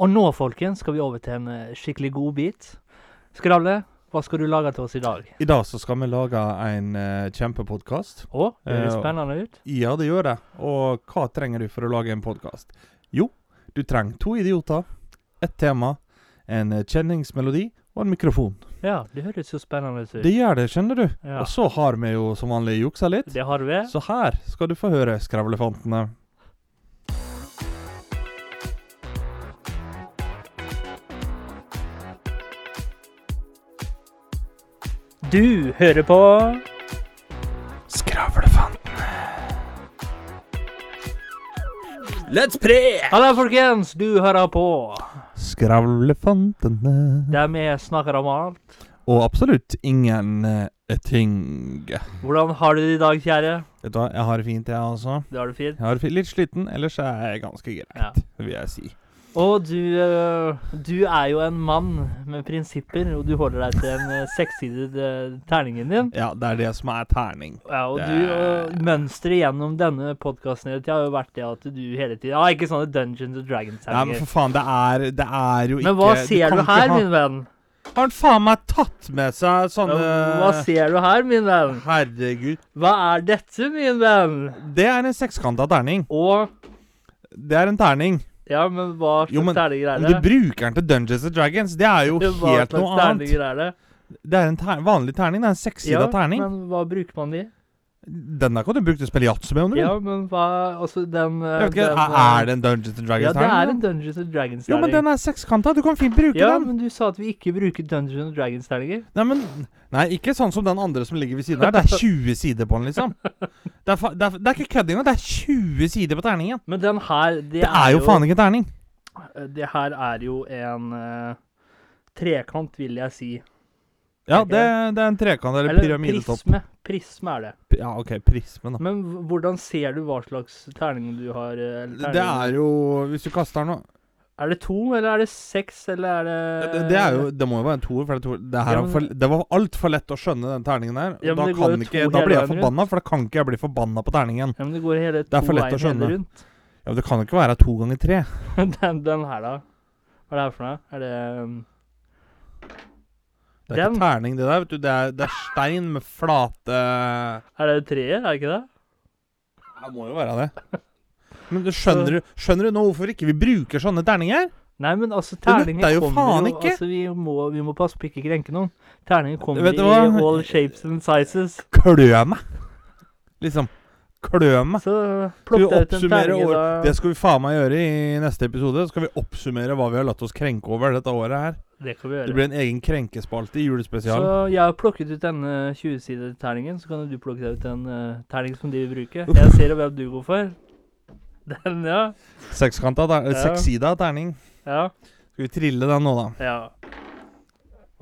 Og nå, folkens, skal vi over til en eh, skikkelig god bit. Skravle, hva skal du lage til oss i dag? I dag så skal vi lage en uh, kjempepodkast. Å, det høres Eh, spennende ut. Ja, det gjør det. Og hva trenger du for å lage en podkast? Jo, du trenger to idioter, ett tema, en eh, kjenningsmelodi og en mikrofon. Ja, det høres jo spennende ut. Det gjør det, skjønner du. Ja. Og så har vi jo som vanlig juksa litt. Det har vi. Så her skal du få høre Skravlefantene. Du hører på Skravlefantene. Let's pre! Hallo, folkens! Du hører på Skravlefantene. der vi snakker om alt. Og absolutt ingen eh, ting. Hvordan har du det i dag, kjære? Vet du hva, jeg har det fint, jeg også. Du har det fint? Jeg har det fint. litt sliten, ellers er jeg ganske greit, Ja. vil jeg si. Og du, øh, du er jo en mann med prinsipper, og du holder deg til en øh, sekssidet øh, terningen din. Ja, det er det som er terning. Ja, og Det du, mønsteret gjennom denne podkasten har jo vært det at du hele tiden Ja, ikke sånne Dungeons and men Ja, men for faen, det er, det er jo ikke Men hva ser du, du her, ha, min venn? Har han faen meg tatt med seg sånne Hva ser du her, min venn? Herregud. Hva er dette, min venn? Det er en sekskanta terning. Og Det er en terning. Ja, men hva Jo, men slags terninger er Om det? du bruker den til Dungeons and Dragons, det er jo Hva helt slags noe annet. er det? Det er en ter vanlig terning. Det er en sekssida Ja, terning. men hva bruker man de? Den der kan du bruke til å spille yatzy med, om du vil. Ja, men hva Altså, den øh, Jeg vet ikke, den, er, er det en Dungeons and Dragons-terning? Ja, det er en Dungeons and Jo, men den er sekskanta. Du kan fint bruke Ja, den. men du sa at vi ikke bruker Dungeons and Dragons-terninger. Nei, men Nei, ikke sånn som den andre som ligger ved siden her. Det er 20 sider på den, liksom. Det er, det er, det er ikke kødd engang. Det er 20 sider på terningen. Men den her Det, Det er jo faen ikke terning. Det her er jo en uh, trekant, vil jeg si. Ja, det, det er en trekant eller, Eller pyramidetopp. prisme. Prisme er det. Ja, OK, prisme, da. Men hvordan ser du hva slags terning du har? øh, eller Det er jo Hvis du kaster den nå Er det to, eller er det seks, eller er det det, det er jo Det må jo være en toer, for det, to, det, her Ja, men- for, det var altfor lett å skjønne den terningen der. Ja, da kan ikke Da blir jeg forbanna, for da kan ikke jeg bli forbanna på terningen. Ja, men det går hele to lett å skjønne. rundt. Ja, men Det kan jo ikke være to ganger tre. den, den her, da? Hva er det her for noe? Er det um, Det er Den? ikke terning, det der. vet du Det er, det er stein med flate Er det treet? Er det ikke det? Det må jo være det. Men du skjønner, du, skjønner du nå hvorfor ikke vi bruker sånne terninger? Nei, men altså, terninger jo kommer jo. Altså, vi må, vi må passe på ikke krenke noen. Terninger kommer i all shapes and sizes. Klø meg! Liksom. Klø meg. Så plukk deg ut en terning, da. Det skal vi faen meg gjøre i neste episode. Så skal vi oppsummere hva vi har latt oss krenke over dette året her. Det kan vi gjøre. Det blir en egen krenkespalte i julespesial. Så jeg har plukket ut denne 20-sidede terningen, så kan du plukke deg ut en uh, terning som de vil bruke. Jeg ser hvem du går for. Den, ja. Sekskanta, ter Ja. sekssida terning. Ja. Skal vi trille den nå, da? ja.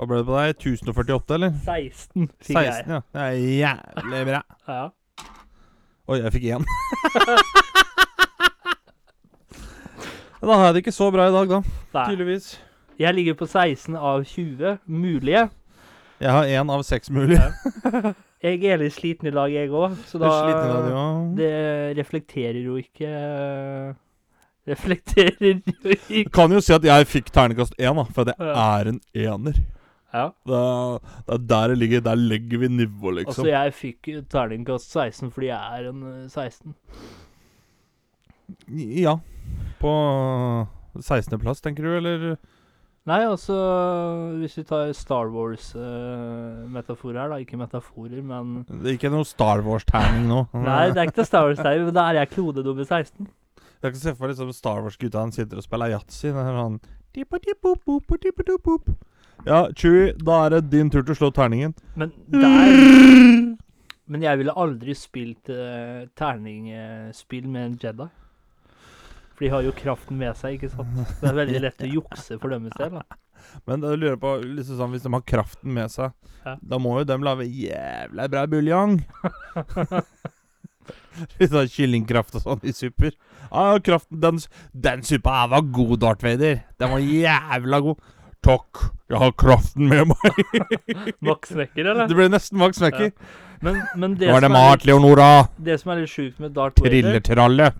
Hva ble det på deg? 1048, eller? 16 fikk 16, ja. Det er jævlig bra. Ja. Oi, jeg fikk én. da har jeg det ikke så bra i dag, da. Nei. Tydeligvis. Jeg ligger på 16 av 20 mulige. Jeg har én av seks mulige. Jeg er litt sliten i dag, jeg òg, så da sliten du òg. Det reflekterer jo ikke eh, Reflekterer jo ikke Kan jo si at jeg fikk ternekast én, da, for det Ja. er en ener. Ja. Det det er der det ligger. Der legger vi nivå, liksom. Altså, jeg fikk terningkast 16 fordi jeg er en eh, 16. Ja. På 16.-plass, tenker du, eller? Nei, altså Hvis vi tar Star Wars-metafor her, da. Ikke metaforer, men Det er ikke noe Star Wars-terning nå. Nei, det er ikke Star Wars-terning, men da er jeg klode nummer 16. Jeg kan se for meg liksom Star Wars-gutta han sitter og spiller yatzy. Sånn. Ja, Chewie, da er det din tur til å slå terningen. Men der Men jeg ville aldri spilt uh, terningspill med en Jedi. For de har jo kraften med seg, ikke sant? Det er veldig lett å jukse for deres del. da. Men jeg lurer på, liksom sånn, hvis de har kraften med seg, Ja. da må jo de lage jævla bra buljong. Litt sånn kyllingkraft og sånn i supper. Ja, kraften Den, den suppa her var god, Darth Vader. Den var jævla god. Takk, jeg har kraften med meg. Max Mekker, eller? Det ble nesten Max Mekker. Men, men det, Nå er det mat, Leonora. det som er litt sjukt med Darth Vader Trilletralle.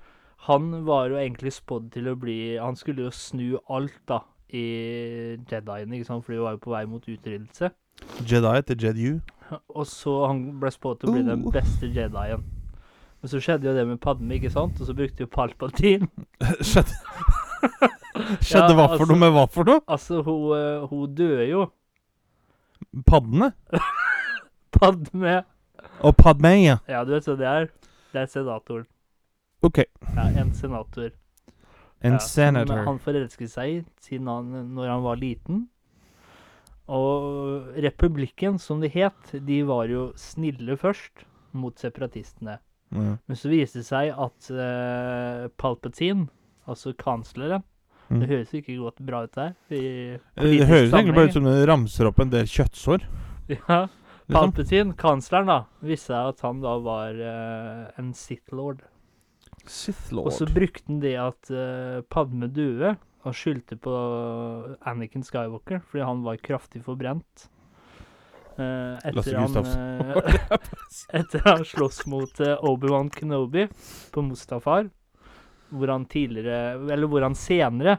Han var jo egentlig spådd til å bli Han skulle jo snu alt, da, i Jediene, ikke sant, for de var jo på vei mot utryddelse. Jedi til Jedu. Og så han ble spådd til å bli den Oh. beste Jedien. Men så skjedde jo det med Padme, ikke sant? Og så brukte jo Palpatine Skjedde Skjedde Ja, hva for altså- noe med hva for noe? Altså, hun, eh, hun døde jo. Paddene? Padme Og Padmeya. Ja, du vet hva det er? Det er senatoren. OK. Ja, en senator. En ja, senator. Han forelsket seg i siden han, når han var liten. Og republikken, som det het, de var jo snille først mot separatistene. Ja. Men så viste det seg at uh, Palpatine, altså kansleren Mm. Det høres ikke godt bra ut der. Det politisk høres egentlig bare ut som det ramser opp en del kjøttsår. Ja, Liksom. Palpatine, kansleren, da, viste seg at han da var uh, en Sith Lord. Og så brukte han det at uh, Padme døde, og skyldte på Anakin Skywalker, fordi han var kraftig forbrent. Uh, etter, han, eh, etter han sloss mot uh, Obi-Wan Kenobi på Mustafar, hvor han tidligere Eller hvor han senere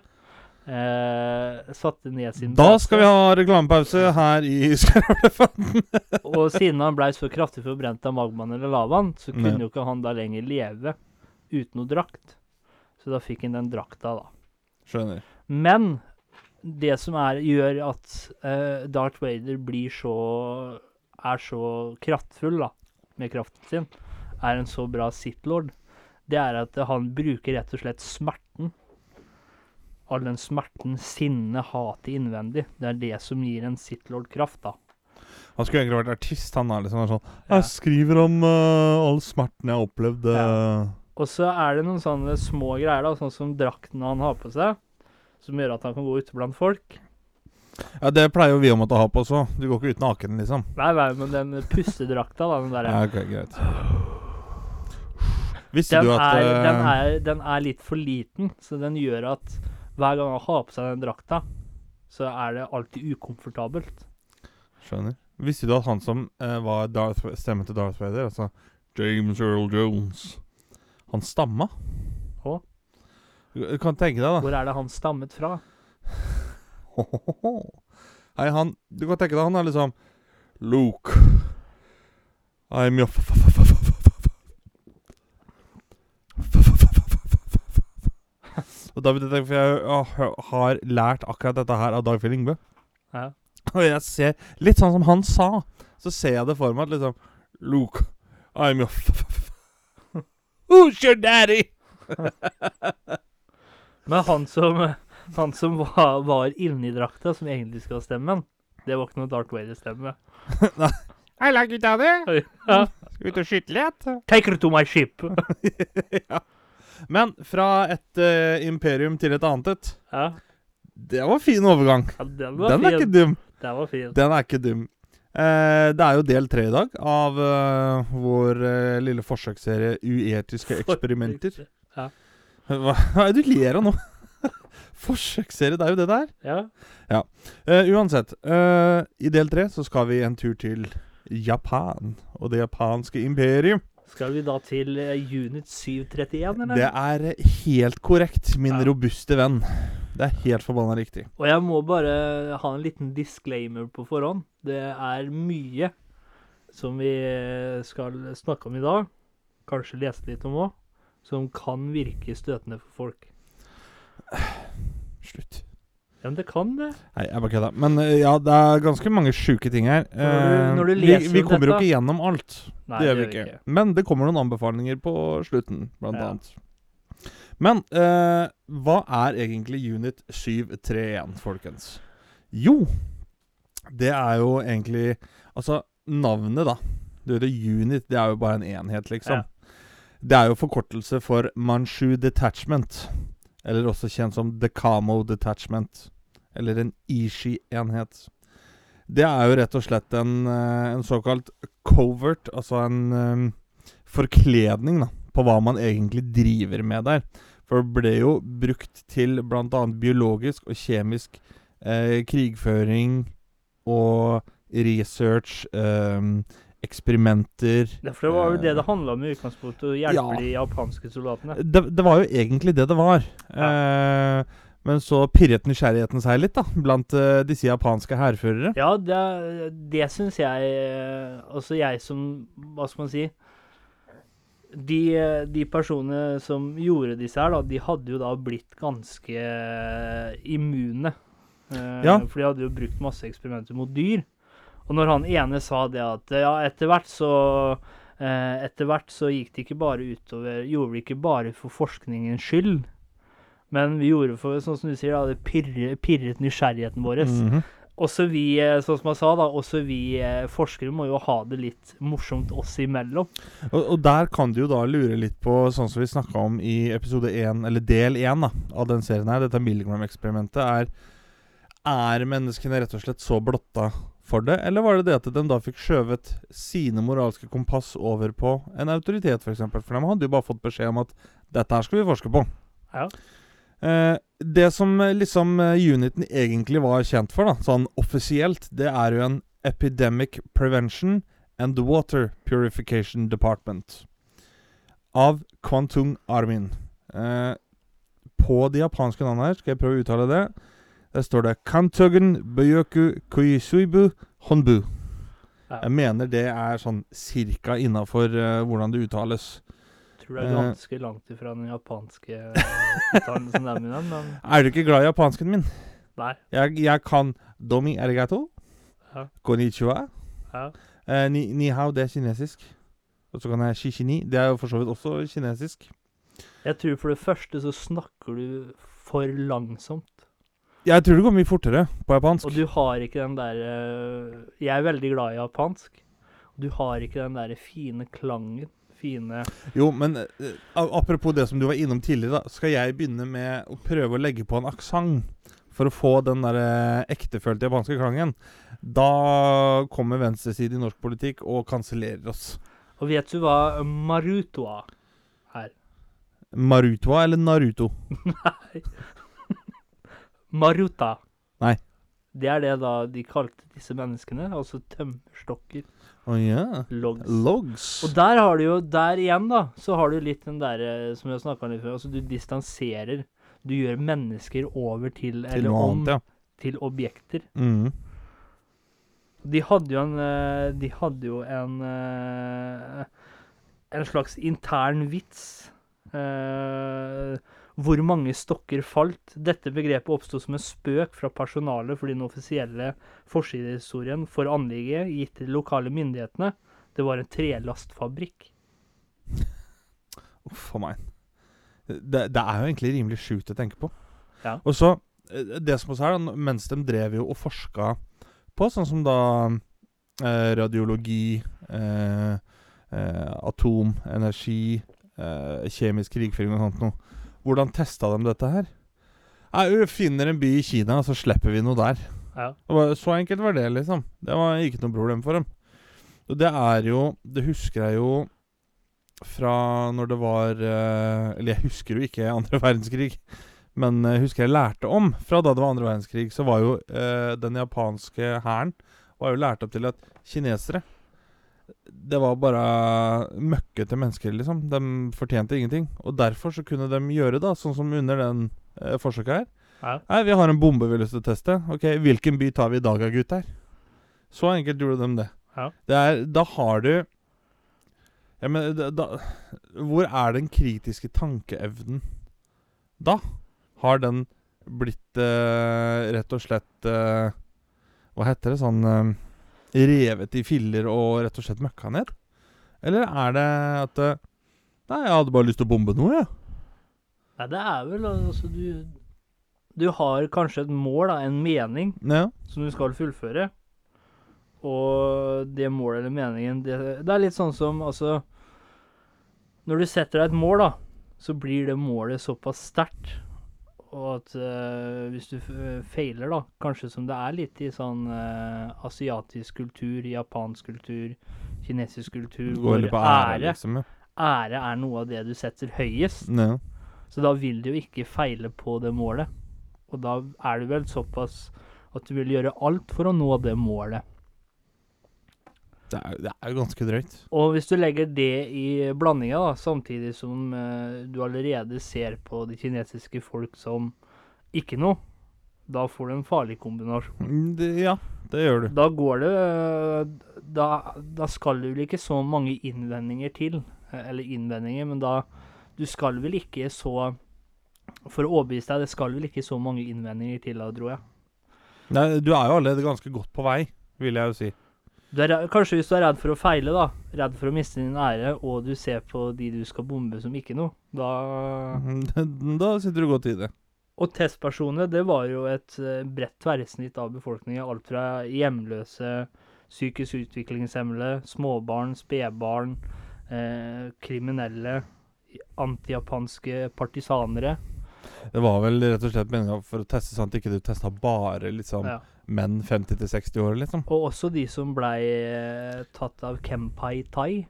eh, satte ned sin Da skal vi ha reklamepause her i Skarvelefanten. Og siden han blei så kraftig forbrent av magmaen eller lavaen, så kunne jo ikke han da lenger leve uten noe drakt. Så da fikk han den drakta, da. Skjønner. Men det som er, gjør at uh, Darth Vader blir så er så kraftfull da, med kraften sin, er en så bra Sith Lord, det er at han bruker rett og slett smerten. All den smerten, sinnet, hatet innvendig. Det er det som gir en Sith Lord kraft, da. Han skulle egentlig vært artist. Han er liksom sånn Ja. Jeg skriver om uh, all smerten jeg har opplevd. eh, Og så er det noen sånne små greier, da, sånn som drakten han har på seg, som gjør at han kan gå ute blant folk. Ja, Det pleier jo vi å måtte ha på også. Du går ikke ut naken, liksom. Nei, nei, men den pustedrakta, da, den derre Ja, okay, greit. Visste du at er, eh, den, er, den er litt for liten, så den gjør at hver gang han har på seg den drakta, så er det alltid ukomfortabelt. Skjønner. Visste du at han som eh, var Darth, stemmen til Darth Vader, altså James Earl Jones Han stamma? Hå? Du kan tenke deg, da. Hvor er det han stammet fra? Nei, han Du kan tenke deg, han er liksom Luke I'm your Og David, dette, for jeg ah, har lært akkurat dette her av Dagfjell Yngve. Ja. Og jeg ser Litt sånn som han sa, så ser jeg det for meg at liksom Luke, I'm your Who's your daddy? Men han som, han som var, var inni drakta, som egentlig skal ha stemmen, det var ikke noe Darth Vader-stemme. I like it, daddy. Ja. Skal vi ut og skyte litt? Take her to my ship! ja. Men fra et uh, imperium til et annet et. Ja, Det var fin overgang. ja den var Den er ikke dum. Den var fin. Den er ikke dum. Eh, det er jo del tre i dag av eh, vår eh, lille forsøksserie Uetiske eksperimenter. Ja. Hva, er det du ler av nå? Forsøksserie, det er jo det det er. ja. Eh, uansett, eh, i del tre så skal vi en tur til Japan og det japanske imperium. Skal vi da til eh, unit 731, eller? Det er helt korrekt, min Ja. robuste venn. Det er helt forbanna riktig. Og jeg må bare ha en liten disclaimer på forhånd. Det er mye som vi skal snakke om i dag, kanskje lese litt om òg, som kan virke støtende for folk. Slutt. Ja, men det kan det. Nei, jeg bare kødda. Men eh, ja, det er ganske mange sjuke ting her. når du- Eh, når du vi, leser vi vi kommer jo ikke gjennom alt. Nei, det gjør vi ikke. Men det kommer noen anbefalinger på slutten, blant Ja. annet. Men eh, hva er egentlig Unit 731, folkens? Jo, det er jo egentlig Altså, navnet, da. Du vet, Unit det er jo bare en enhet, liksom. Ja. Det er jo forkortelse for Manchu Detachment. Eller også kjent som Decamo Detachment. Eller en Ishi-enhet. Det er jo rett og slett en, eh, en såkalt covert, altså en um, forkledning da, på hva man egentlig driver med der. For det ble jo brukt til bl.a. biologisk og kjemisk eh, krigføring og research, eh, eksperimenter Ja, for det var jo det det handla om i utgangspunktet, å hjelpe Ja. de japanske soldatene. det, det var jo egentlig det det var. Eh, men så pirret nysgjerrigheten seg litt, da, blant eh, disse japanske hærførere. Ja, det, det syns jeg eh, Altså jeg som Hva skal man si? De, eh, de personene som gjorde disse her, da, de hadde jo da blitt ganske eh, immune. Eh, Ja. For de hadde jo brukt masse eksperimenter mot dyr. Og når han ene sa det at ja, etter hvert så eh, Etter hvert så gikk det ikke bare utover Gjorde vi ikke bare for forskningens skyld, men vi gjorde for, sånn som du sier, da, det pirret, pirret nysgjerrigheten vår. Mhm. Også vi, eh, sånn som jeg sa, da, også vi eh, forskere må jo ha det litt morsomt oss imellom. Og, og der kan du jo da lure litt på, sånn som vi snakka om i episode 1, eller del 1 da, av den serien her, dette Milgram-eksperimentet, er Er menneskene rett og slett så blotta for det, eller var det det at de da fikk skjøvet sine moralske kompass over på en autoritet, f.eks.? For, for de hadde jo bare fått beskjed om at dette her skal vi forske på. Ja. Eh, det som eh, liksom eh, uniten egentlig var kjent for, da, sånn offisielt, det er jo en Epidemic Prevention and Water Purification Department av Kwantung Armin. Eh, på det japanske navnet her, skal jeg prøve å uttale det, der står det Kantugen Byoku Kuisuibu Honbu. Jeg mener det er sånn cirka innafor uh, hvordan det uttales. Tror det er Eh. ganske langt ifra den japanske eh, uttalelsen der, min men Er du ikke glad i japansken min? nei. Jeg, jeg kan domi arigato, Ja. konnichiwa, Ja. eh, ni, ni hao, det er kinesisk. Og så kan jeg shishini, det er jo for så vidt også kinesisk. Jeg tror for det første så snakker du for langsomt. Jeg tror det går mye fortere på japansk. Og du har ikke den der eh, Jeg er veldig glad i japansk. Du har ikke den der fine klangen. Fine Jo, men uh, apropos det som du var innom tidligere, da. Skal jeg begynne med å prøve å legge på en aksent for å få den der uh, ektefølte japanske klangen? Da kommer venstresiden i norsk politikk og kansellerer oss. Og vet du hva marutoa er? Marutoa eller Naruto? Nei. Maruta. Nei. Det er det da de kalte disse menneskene. Altså tømmerstokker. Å ja. Logs. Logs. Og der har du jo, der igjen, da, så har du litt den derre som vi har snakka om litt før. Altså, du distanserer. Du gjør mennesker over til, Til eller om annet, ja. til objekter. Mm. De hadde jo en eh, De hadde jo en eh, En slags intern vits. eh, hvor mange stokker falt. Dette begrepet oppsto som en spøk fra personalet for den offisielle forsidehistorien for anlegget gitt til de lokale myndighetene. Det var en trelastfabrikk. Uff a meg. Det, det er jo egentlig rimelig sjukt å tenke på. Ja. Og så eh, Det som også er, mens de drev jo og forska på sånn som da eh, radiologi, eh, eh, atom, energi, eh, kjemisk krigføring og sånt noe Hvordan testa de dette her? Nei, vi finner en by i Kina, så slipper vi noe der. Ja. Var, så enkelt var det, liksom. Det var ikke noe problem for dem. Og det er jo Det husker jeg jo fra når det var eh, Eller jeg husker jo ikke andre verdenskrig, men jeg husker jeg lærte om fra da det var andre verdenskrig, så var jo eh, den japanske hæren lært opp til at kinesere Det var bare møkkete mennesker, liksom. De fortjente ingenting. Og derfor så kunne de gjøre da, sånn som under den eh, forsøket her. Ja. Nei, vi har en bombe vi har lyst til å teste. Ok, Hvilken by tar vi i dag, da, gutter? Så enkelt gjorde de det. Ja. Det er, da har du ja, men da, Hvor er den kritiske tankeevnen da? Har den blitt eh, rett og slett eh, Hva heter det? Sånn eh, Revet i filler og rett og slett møkka ned? Eller er det at eh, Nei, jeg hadde bare lyst til å bombe noe, jeg. Nei, det er vel altså du Du har kanskje et mål, da, en mening, Ja. som du skal fullføre. Og det målet eller meningen det, det er litt sånn som altså Når du setter deg et mål, da, så blir det målet såpass sterkt. Og at uh, hvis du feiler, da, kanskje som det er litt i sånn uh, asiatisk kultur, japansk kultur, kinesisk kultur, går hvor ære, ære, liksom. Ja. ære er noe av det du setter høyest. Ja. Så da vil du jo ikke feile på det målet. Og da er du vel såpass at du vil gjøre alt for å nå det målet. Det er, det er ganske drøyt. Og hvis du legger det i blandinga, da, samtidig som uh, du allerede ser på de kinesiske folk som ikke noe, da får du en farlig kombinasjon. Mm, Det, ja, det gjør du. Da går det eh, da, da skal det vel ikke så mange innvendinger til. eh, Eller innvendinger, men da Du skal vel ikke så For å overbevise deg, det skal vel ikke så mange innvendinger til, da, tror jeg. Nei, du er jo allerede ganske godt på vei, vil jeg jo si. Du er, kanskje hvis du er redd for å feile, da. Redd for å miste din ære, og du ser på de du skal bombe som ikke noe. Da Da sitter du godt i det. Og testpersonene, det var jo et eh, bredt tverrsnitt av befolkningen. Alt fra hjemløse, psykisk utviklingshemmede, småbarn, spedbarn, eh, kriminelle, antijapanske partisanere. Det var vel rett og slett meninga for å teste sånn at ikke du testa bare liksom Ja. Menn 50-60 år, liksom. Og også de som blei eh, tatt av Kempai Tai,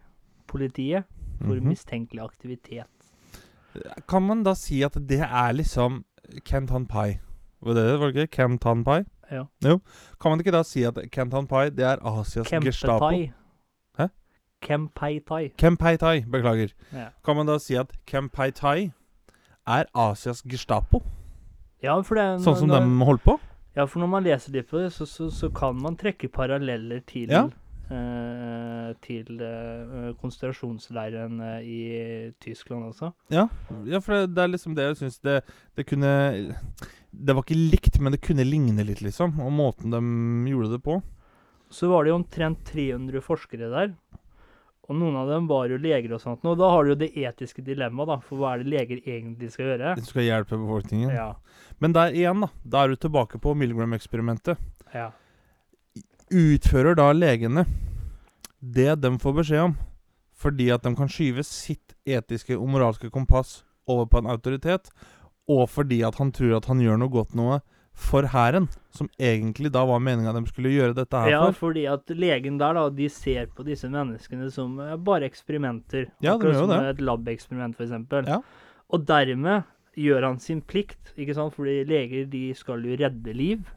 politiet, for Mhm. mistenkelig aktivitet. Kan man da si at det er liksom Kentan Pai? Var det det, var det ikke? Kentan Pai? Ja. Jo. Kan man ikke da si at Kentan Pai, det er Asias Gestapo? Kempetai. Hæ? Kempai Tai. Kempai Tai, beklager. Ja. Kan man da si at Kempai Tai er Asias Gestapo? ja, for det Sånn som når, de holdt på? Ja, for når man leser litt på det, så, så, så kan man trekke paralleller til Ja. eh, til eh, konsentrasjonsleiren eh, i Tyskland også. Ja, ja for det, det er liksom det jeg syns det, det kunne Det var ikke likt, men det kunne ligne litt, liksom. Og måten de gjorde det på. Så var det jo omtrent 300 forskere der. Og noen av dem var jo leger og sånt. Og da har du jo det etiske dilemmaet, da. For hva er det leger egentlig skal gjøre? De skal hjelpe befolkningen. Ja. Men der igjen, da. Da er du tilbake på Milgram-eksperimentet. ja. Utfører da legene det de får beskjed om, fordi at de kan skyve sitt etiske og moralske kompass over på en autoritet, og fordi at han tror at han gjør noe godt noe for hæren, som egentlig da var meninga de skulle gjøre dette her ja, for. fordi at legen der, da, de ser på disse menneskene som bare eksperimenter. Ja, de gjør jo som det. et labeksperiment, f.eks. Ja. Og dermed gjør han sin plikt, ikke sant? Fordi leger, de skal jo redde liv.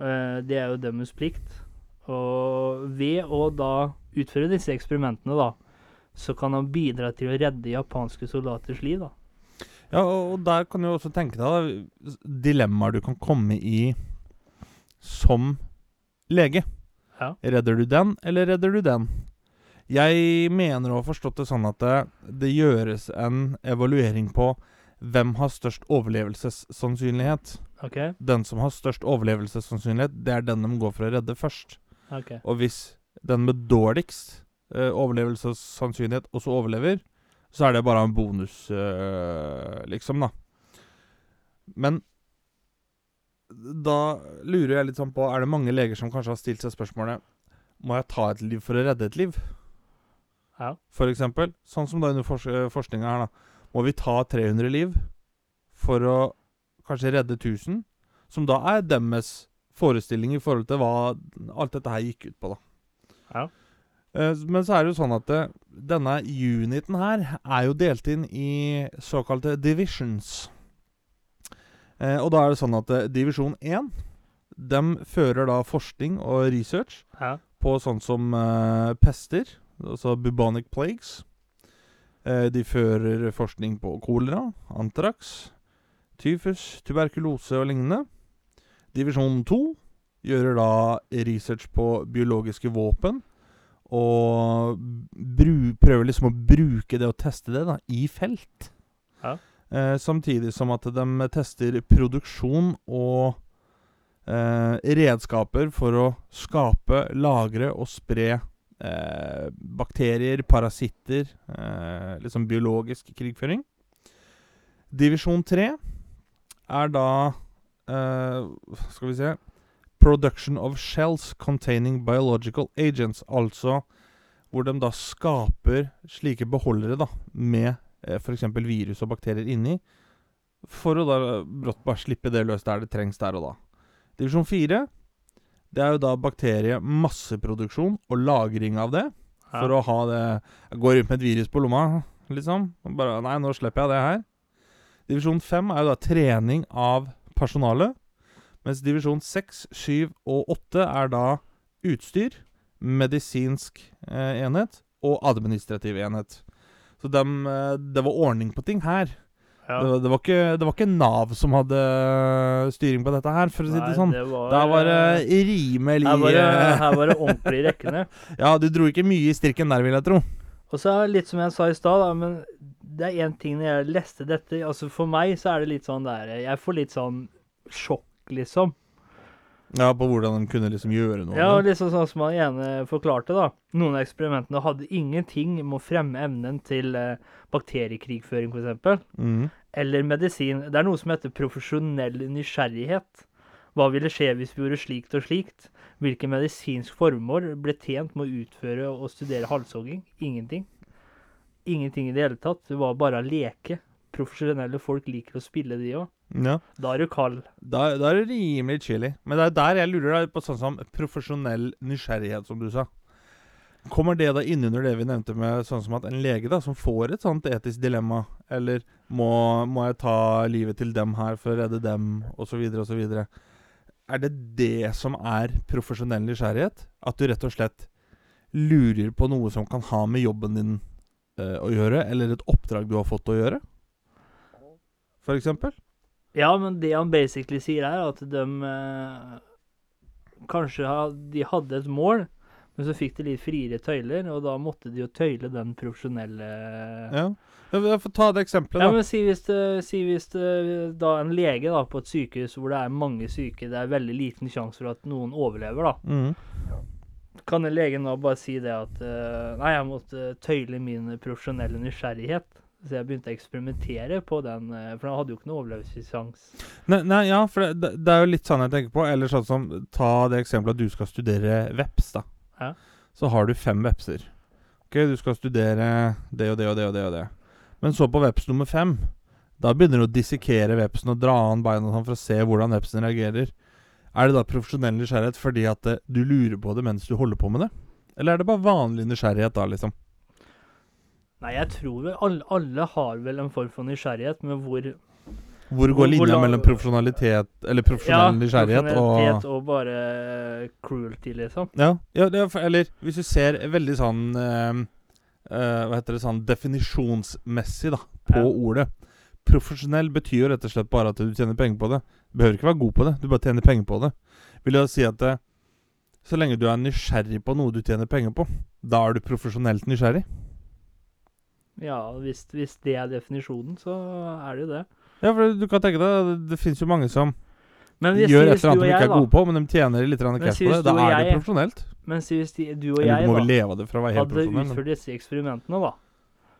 Eh, det er jo deres plikt. Og ved å da utføre disse eksperimentene, da, så kan han bidra til å redde japanske soldaters liv, da. Ja, og, der kan du også tenke deg dilemmaer du kan komme i som lege. Ja. Redder du den, eller redder du den? Jeg mener å ha forstått det sånn at det, det gjøres en evaluering på hvem har størst overlevelsessannsynlighet. Okay. Den som har størst overlevelsessannsynlighet, det er den de går for å redde først. Okay. Og hvis den med dårligst eh, overlevelsessannsynlighet også overlever, så er det bare en bonus, eh, liksom, da. Men da lurer jeg litt sånn på Er det mange leger som kanskje har stilt seg spørsmålet Må jeg ta et liv for å redde et liv? Ja. For eksempel. Sånn som da under fors forskninga her, da. Må vi ta 300 liv for å kanskje redde 1000? Som da er deres forestilling i forhold til hva alt dette her gikk ut på, da. Ja. Eh, Men så er det jo sånn at eh, denne uniten her er jo delt inn i såkalte divisions. Eh, og da er det sånn at divisjon 1 de fører da forskning og research Ja. på sånn som pester, altså bubonic plagues. Eh, de fører forskning på kolera, antrax, tyfus, tuberkulose og lignende. Divisjon 2 gjør da research på biologiske våpen. Og bru, prøver liksom å bruke det og teste det da, i felt. Ja. Eh, samtidig som at de tester produksjon og eh, redskaper for å skape, lagre og spre eh, bakterier, parasitter, eh, liksom biologisk krigføring. Divisjon 3 er da eh, Skal vi se Production of shells containing biological agents. Altså hvor de da skaper slike beholdere da med eh, f.eks. virus og bakterier inni. For å da brått bare slippe det løs der det trengs der og da. Divisjon 4 det er jo da bakteriemasseproduksjon og lagring av det. For å ha det går rundt med et virus på lomma, liksom. Bare Nei, nå slipper jeg det her. Divisjon 5 er jo da trening av personalet. Mens divisjon 6, 7 og 8 er da utstyr, medisinsk eh, enhet og administrativ enhet. Så dem, eh, det var ordning på ting her. Ja. Det, var- det, var ikke, det var ikke Nav som hadde styring på dette her, for å si det sånn. det var, Da var det eh, rimelig her var det, eh, her var det ordentlig i rekkene. Ja, du dro ikke mye i strikken der, vil jeg tro. Og så er det litt som jeg sa i stad, men det er én ting når jeg leste dette altså For meg så er det litt sånn der Jeg får litt sånn sjokk, liksom. Ja, På hvordan de kunne liksom gjøre noe. Ja, liksom sånn som han ene forklarte, da. Noen av eksperimentene hadde ingenting med å fremme evnen til eh, bakteriekrigføring, f.eks. Mm. Eller medisin. Det er noe som heter profesjonell nysgjerrighet. Hva ville skje hvis vi gjorde slikt og slikt? Hvilke medisinsk formål ble tjent med å utføre og studere halshogging? Ingenting. Ingenting i det hele tatt. Det var bare å leke. Profesjonelle folk liker å spille, de òg. Ja. Da er du kald. Da, da er det rimelig chili. Men det er der jeg lurer deg på sånn som profesjonell nysgjerrighet, som du sa. Kommer det da innunder det vi nevnte med sånn som at en lege da, som får et sånt etisk dilemma, eller må, må jeg ta livet til dem her for å redde dem, osv., osv. Er det det som er profesjonell nysgjerrighet? At du rett og slett lurer på noe som kan ha med jobben din eh, å gjøre, eller et oppdrag du har fått å gjøre? For eksempel? Ja, men det han basically sier, er at de eh, Kanskje de hadde et mål, men så fikk de litt friere tøyler, og da måtte de jo tøyle den profesjonelle Ja. Jeg vi får ta det eksempelet, da. Ja, men si hvis, det, si hvis det, da en lege da, på et sykehus hvor det er mange syke, det er veldig liten sjanse for at noen overlever, da. Mm. Kan en lege nå bare si det at eh, Nei, jeg måtte tøyle min profesjonelle nysgjerrighet. Så jeg begynte å eksperimentere på den, eh, for han hadde jo ikke noe overlevelsessjanse. Nei, nei, ja, for det, det, det er jo litt sånn jeg tenker på. Eller sånn som Ta det eksempelet at du skal studere veps, da. Ja. Så har du fem vepser. Ok, Du skal studere det og det og det og det. og det. Men så på veps nummer fem, da begynner du å dissekere vepsen og dra an beina sånn for å se hvordan vepsen reagerer. Er det da profesjonell nysgjerrighet fordi at eh, du lurer på det mens du holder på med det? Eller er det bare vanlig nysgjerrighet da, liksom? Nei, jeg tror vel alle, alle har vel en form for nysgjerrighet, men hvor Hvor går hvor linja mellom profesjonalitet Eller profesjonell nysgjerrighet og profesjonalitet og bare cruelty, liksom. Ja, ja det er, eller hvis du ser veldig sånn eh, eh, Hva heter det sånn definisjonsmessig da på Ja. ordet. Profesjonell betyr jo rett og slett bare at du tjener penger på det. Du behøver ikke være god på det, du bare tjener penger på det. Vil da si at eh, så lenge du er nysgjerrig på noe du tjener penger på, da er du profesjonelt nysgjerrig? Ja, hvis, hvis det er definisjonen, så er det jo det. Ja, for du kan tenke deg Det, det finnes jo mange som Men hvis, gjør et eller annet de ikke er gode på, men de tjener litt cash på det. Da er det profesjonelt. Men si hvis de, du og jeg du da, hadde utført disse eksperimentene, da,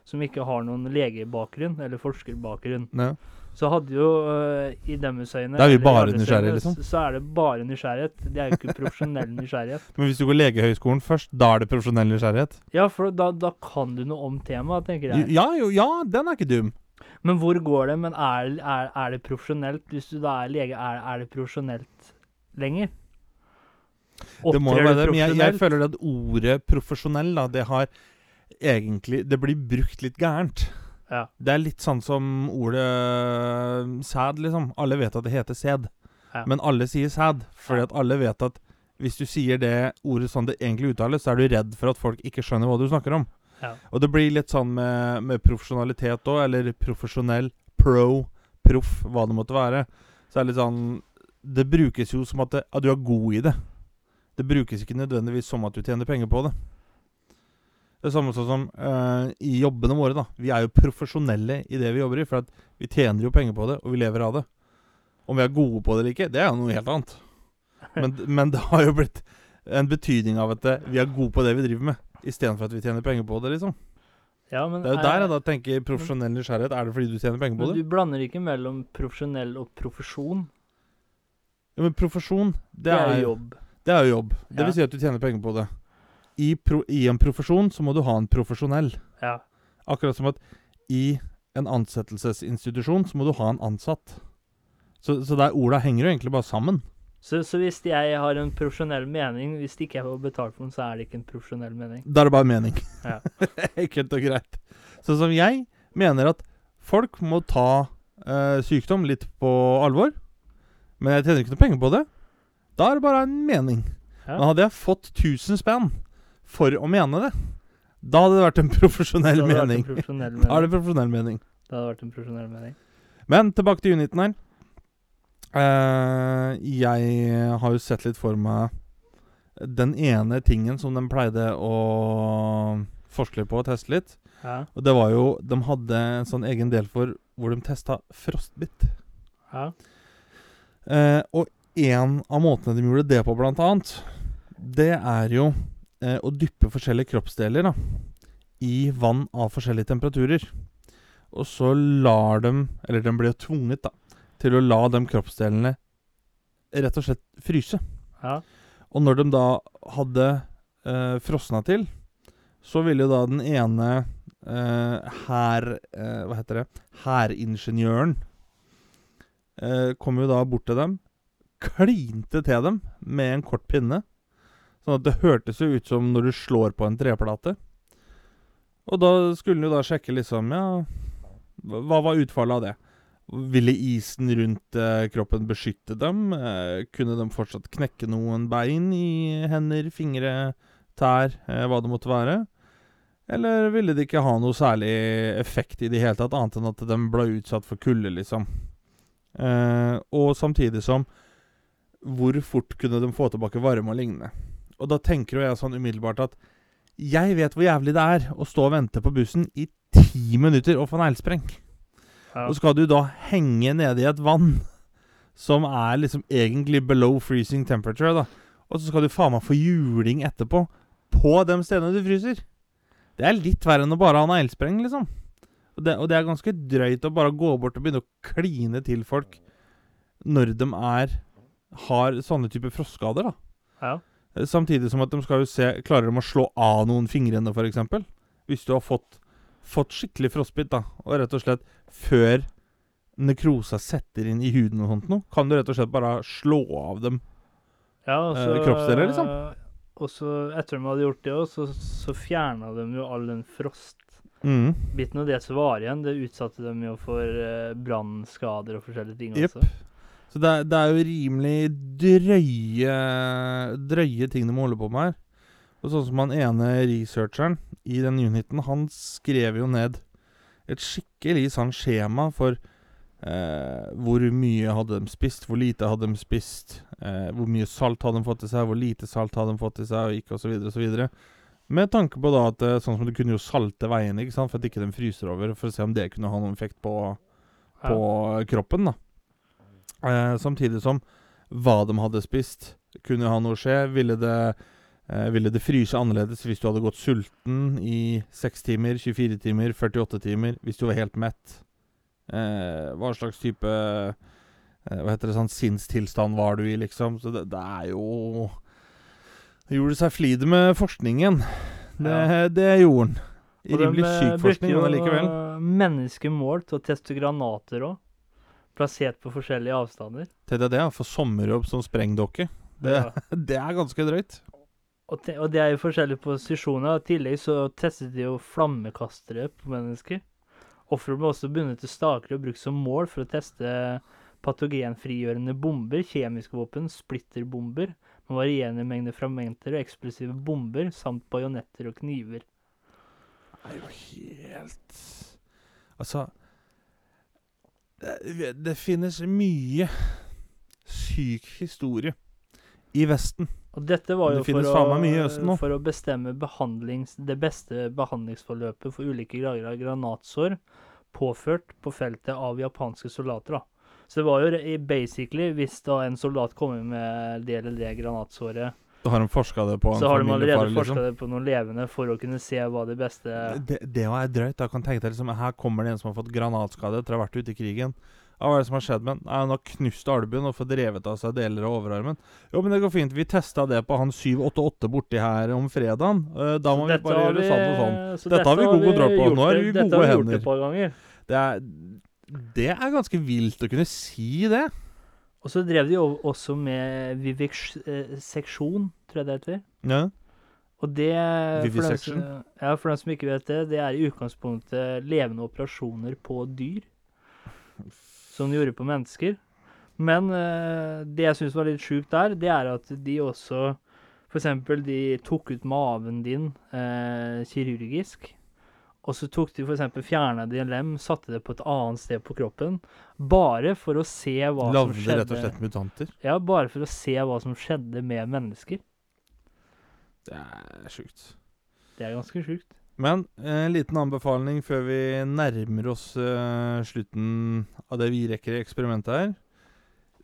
som ikke har noen legebakgrunn eller forskerbakgrunn, Ja. Så hadde jo uh, i deres øyne Da er vi bare nysgjerrige, liksom. Så er det bare nysgjerrighet. Det er jo ikke profesjonell nysgjerrighet. Men hvis du går Legehøgskolen først, da er det profesjonell nysgjerrighet? Ja, for da, da kan du noe om temaet, tenker jeg. Ja, jo, ja, den er ikke dum. Men hvor går det? Men er, er, er det profesjonelt? Hvis du da er lege, er, er det profesjonelt lenger? Det må være det, men jeg, jeg føler at ordet profesjonell, da, det har egentlig Det blir brukt litt gærent. Ja. Det er litt sånn som ordet øh, sæd, liksom. Alle vet at det heter sæd, Ja. men alle sier sæd. Fordi at alle vet at hvis du sier det ordet sånn det egentlig uttales, så er du redd for at folk ikke skjønner hva du snakker om. Ja. Og det blir litt sånn med, med profesjonalitet òg, eller profesjonell, pro, proff, hva det måtte være. Så er det litt sånn Det brukes jo som at, det, at du er god i det. Det brukes ikke nødvendigvis som at du tjener penger på det. Det samme sånn som uh, i jobbene våre, da. Vi er jo profesjonelle i det vi jobber i, for at vi tjener jo penger på det, og vi lever av det. Om vi er gode på det eller ikke, det er jo noe helt annet. Men, men det har jo blitt en betydning av at eh, vi er gode på det vi driver med, istedenfor at vi tjener penger på det, liksom. Ja, men Det er jo er- der jeg da tenker profesjonell nysgjerrighet. Er det fordi du tjener penger på Men det? du blander ikke mellom profesjonell og profesjon. Ja, men profesjon, det, Det er er, jo jobb. det er jo jobb. Det vil si at du tjener penger på det. I, pro, I en profesjon så må du ha en profesjonell. Ja. Akkurat som at i en ansettelsesinstitusjon så må du ha en ansatt. Så, så der orda henger jo egentlig bare sammen. Så, så hvis jeg har en profesjonell mening, hvis ikke jeg får betalt for den, så er det ikke en profesjonell mening. Da er det bare mening. Ja. Enkelt og greit. Sånn som jeg mener at folk må ta eh, sykdom litt på alvor. Men jeg tjener ikke noe penger på det. Da er det bare en mening. Ja. Men hadde jeg fått 1000 spenn for å mene det. Da hadde det vært en profesjonell Det hadde mening. en profesjonell Da er mening. det profesjonell mening. Det hadde vært en profesjonell mening. Men tilbake til uniten her. Uh, jeg har jo sett litt for meg den ene tingen som de pleide å forske litt på og teste litt. Ja. Og det var jo De hadde en sånn egen del for hvor de testa frostbitt. ja. Uh, og en av måtene de gjorde det på, blant annet, det er jo eh, å dyppe forskjellige kroppsdeler da, i vann av forskjellige temperaturer. Og så lar dem Eller de blir jo tvunget da, til å la de kroppsdelene rett og slett fryse. ja. Og når de da hadde eh, frosna til, så ville jo da den ene eh, hær... Eh, hva heter det? Hæringeniøren eh, kom jo da bort til dem, klinte til dem med en kort pinne. Sånn at det hørtes jo ut som når du slår på en treplate. Og da skulle han jo da sjekke liksom Ja, hva var utfallet av det? Ville isen rundt eh, kroppen beskytte dem? Eh, kunne de fortsatt knekke noen bein i hender, fingre, tær, eh, hva det måtte være? Eller ville det ikke ha noe særlig effekt i det hele tatt, annet enn at de ble utsatt for kulde, liksom? Og samtidig som Hvor fort kunne de få tilbake varme og lignende? Og da tenker jo jeg sånn umiddelbart at jeg vet hvor jævlig det er å stå og vente på bussen i ti minutter og få neglespreng. ja. Og skal du da henge nede i et vann som er liksom egentlig below freezing temperature, da, og så skal du faen meg få juling etterpå på de stedene du fryser. Det er litt verre enn å bare ha neglespreng, liksom. Og det, og det er ganske drøyt å bare gå bort og begynne å kline til folk når de er har sånne typer frostskader, da. ja. Samtidig som at de skal jo se Klarer de å slå av noen fingrene, f.eks.? Hvis du har fått, fått skikkelig frostbitt, da, og rett og slett før nekrosa setter inn i huden og sånt noe, kan du rett og slett bare slå av dem. ja Eh, så, kroppsdeler, liksom. Og så, etter de hadde gjort det òg, så, så fjerna de jo all den frostbiten. Mm. Og det som var igjen, det utsatte dem jo for eh, brannskader og forskjellige ting Yep. også. Så det er, det er jo rimelig drøye Drøye ting de holde på med her. Og sånn som han ene researcheren i den uniten, han skrev jo ned et skikkelig sånn skjema for eh, hvor mye hadde de spist, hvor lite hadde de spist, eh, hvor mye salt hadde de fått i seg, hvor lite salt hadde de fått i seg, og ikke osv. osv. Med tanke på da at eh, sånn som du kunne jo salte veiene, ikke sant, for at ikke de fryser over, for å se om det kunne ha noen effekt på, Ja. på kroppen, da. Eh, samtidig som hva de hadde spist, kunne ha noe skje. Ville det, eh, ville det fryse annerledes hvis du hadde gått sulten i 6 timer, 24 timer, 48 timer? Hvis du var helt mett? Eh, hva slags type eh, Hva heter det sånn sinnstilstand var du i, liksom? Så det, det er jo Det gjorde seg flid med forskningen. Det, Ja. det gjorde den. Rimelig eh, syk forskning, men allikevel. menneskemål til å teste granater òg. Plassert på forskjellige avstander. Det, å få sommerjobb som sprengdokke. Det, Ja. det er ganske drøyt. Og, te, og det er jo forskjellige posisjoner. I tillegg så testet de jo flammekastere på mennesker. Offeret ble også bundet til staker og brukt som mål for å teste patogenfrigjørende bomber, kjemiske våpen, splitterbomber med varierende mengder fragmenter og eksplosive bomber, samt bajonetter og kniver. Det er jo helt Altså det, finnes mye syk historie i Vesten. Og dette var jo det for å, for å bestemme det beste behandlingsforløpet for ulike grader av granatsår påført på feltet av japanske soldater. da. Så det var jo basically, hvis da en soldat kommer med det eller det granatsåret, Da har de forska det på en så har de allerede forska liksom. det på noen levende for å kunne se hva det beste Det, det var drøyt. Da kan tenke deg liksom Her kommer det en som har fått granatskade etter å ha vært ute i krigen. Ja, Hva er det som har skjedd med han? Han har knust albuen og fått revet av seg deler av overarmen. Jo, men det går fint. Vi testa det på han 788 borti her om fredagen. Eh, da Så må vi bare gjøre vi- sånn og sånn. så Dette har vi god kontroll på. Nå er vi i gode har vi gjort hender. Det. Det er, det er ganske vilt å kunne si det. Og så drev de jo også med viviseksjon, tror jeg det heter. Ja. Og det for dem, som- ja, for dem som ikke vet det, det er i utgangspunktet levende operasjoner på dyr. Som de gjorde på mennesker. Men uh, det jeg syns var litt sjukt der, det er at de også eksempel, de tok ut maven din uh, kirurgisk. Og så tok de for eksempel fjerna de en lem, satte det på et annet sted på kroppen. Bare for å se hva som Lagde skjedde. rett og slett mutanter. Ja, bare for å se hva som skjedde med mennesker. Det er sjukt. Det er ganske sjukt. Men eh, en liten anbefaling før vi nærmer oss eh, slutten av det vi rekker i eksperimentet her.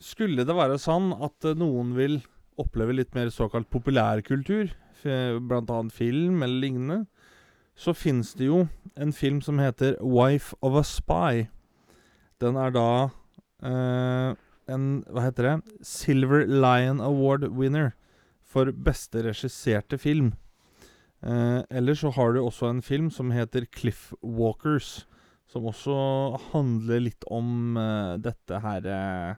Skulle det være sånn at eh, noen vil oppleve litt mer såkalt populærkultur, bl.a. film eller lignende, så fins det jo en film som heter 'Wife of a Spy'. Den er da eh, en Hva heter det? Silver Lion Award winner for beste regisserte film. Eh, eller så har du også en film som heter Cliff Walkers, som også handler litt om eh, dette her eh,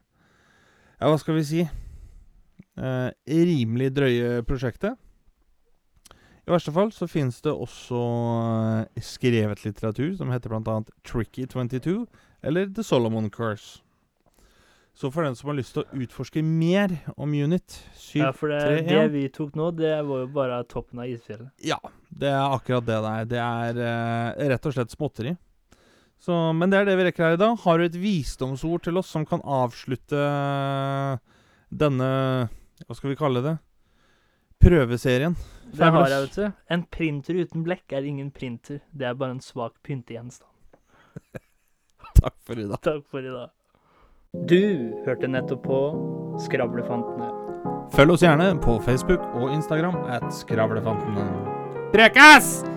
Ja, hva skal vi si? Eh, rimelig drøye prosjektet. I verste fall så finnes det også eh, skrevet litteratur som heter bl.a. Tricky 22 eller The Solomon Curse. Så for den som har lyst til å utforske mer om Unit 731 Ja, for det, det vi tok nå, det var jo bare toppen av isfjellet. Ja, det er akkurat det det er. Det er eh, rett og slett småtteri. Så, men det er det vi rekker her i dag. Har du et visdomsord til oss som kan avslutte denne Hva skal vi kalle det? Prøveserien. Det har jeg, vet du. En printer uten blekk er ingen printer. Det er bare en svak pyntegjenstand. Takk for i dag. Takk for i dag. Du hørte nettopp på Skravlefantene. Følg oss gjerne på Facebook og Instagram at Skravlefantene. Prekas!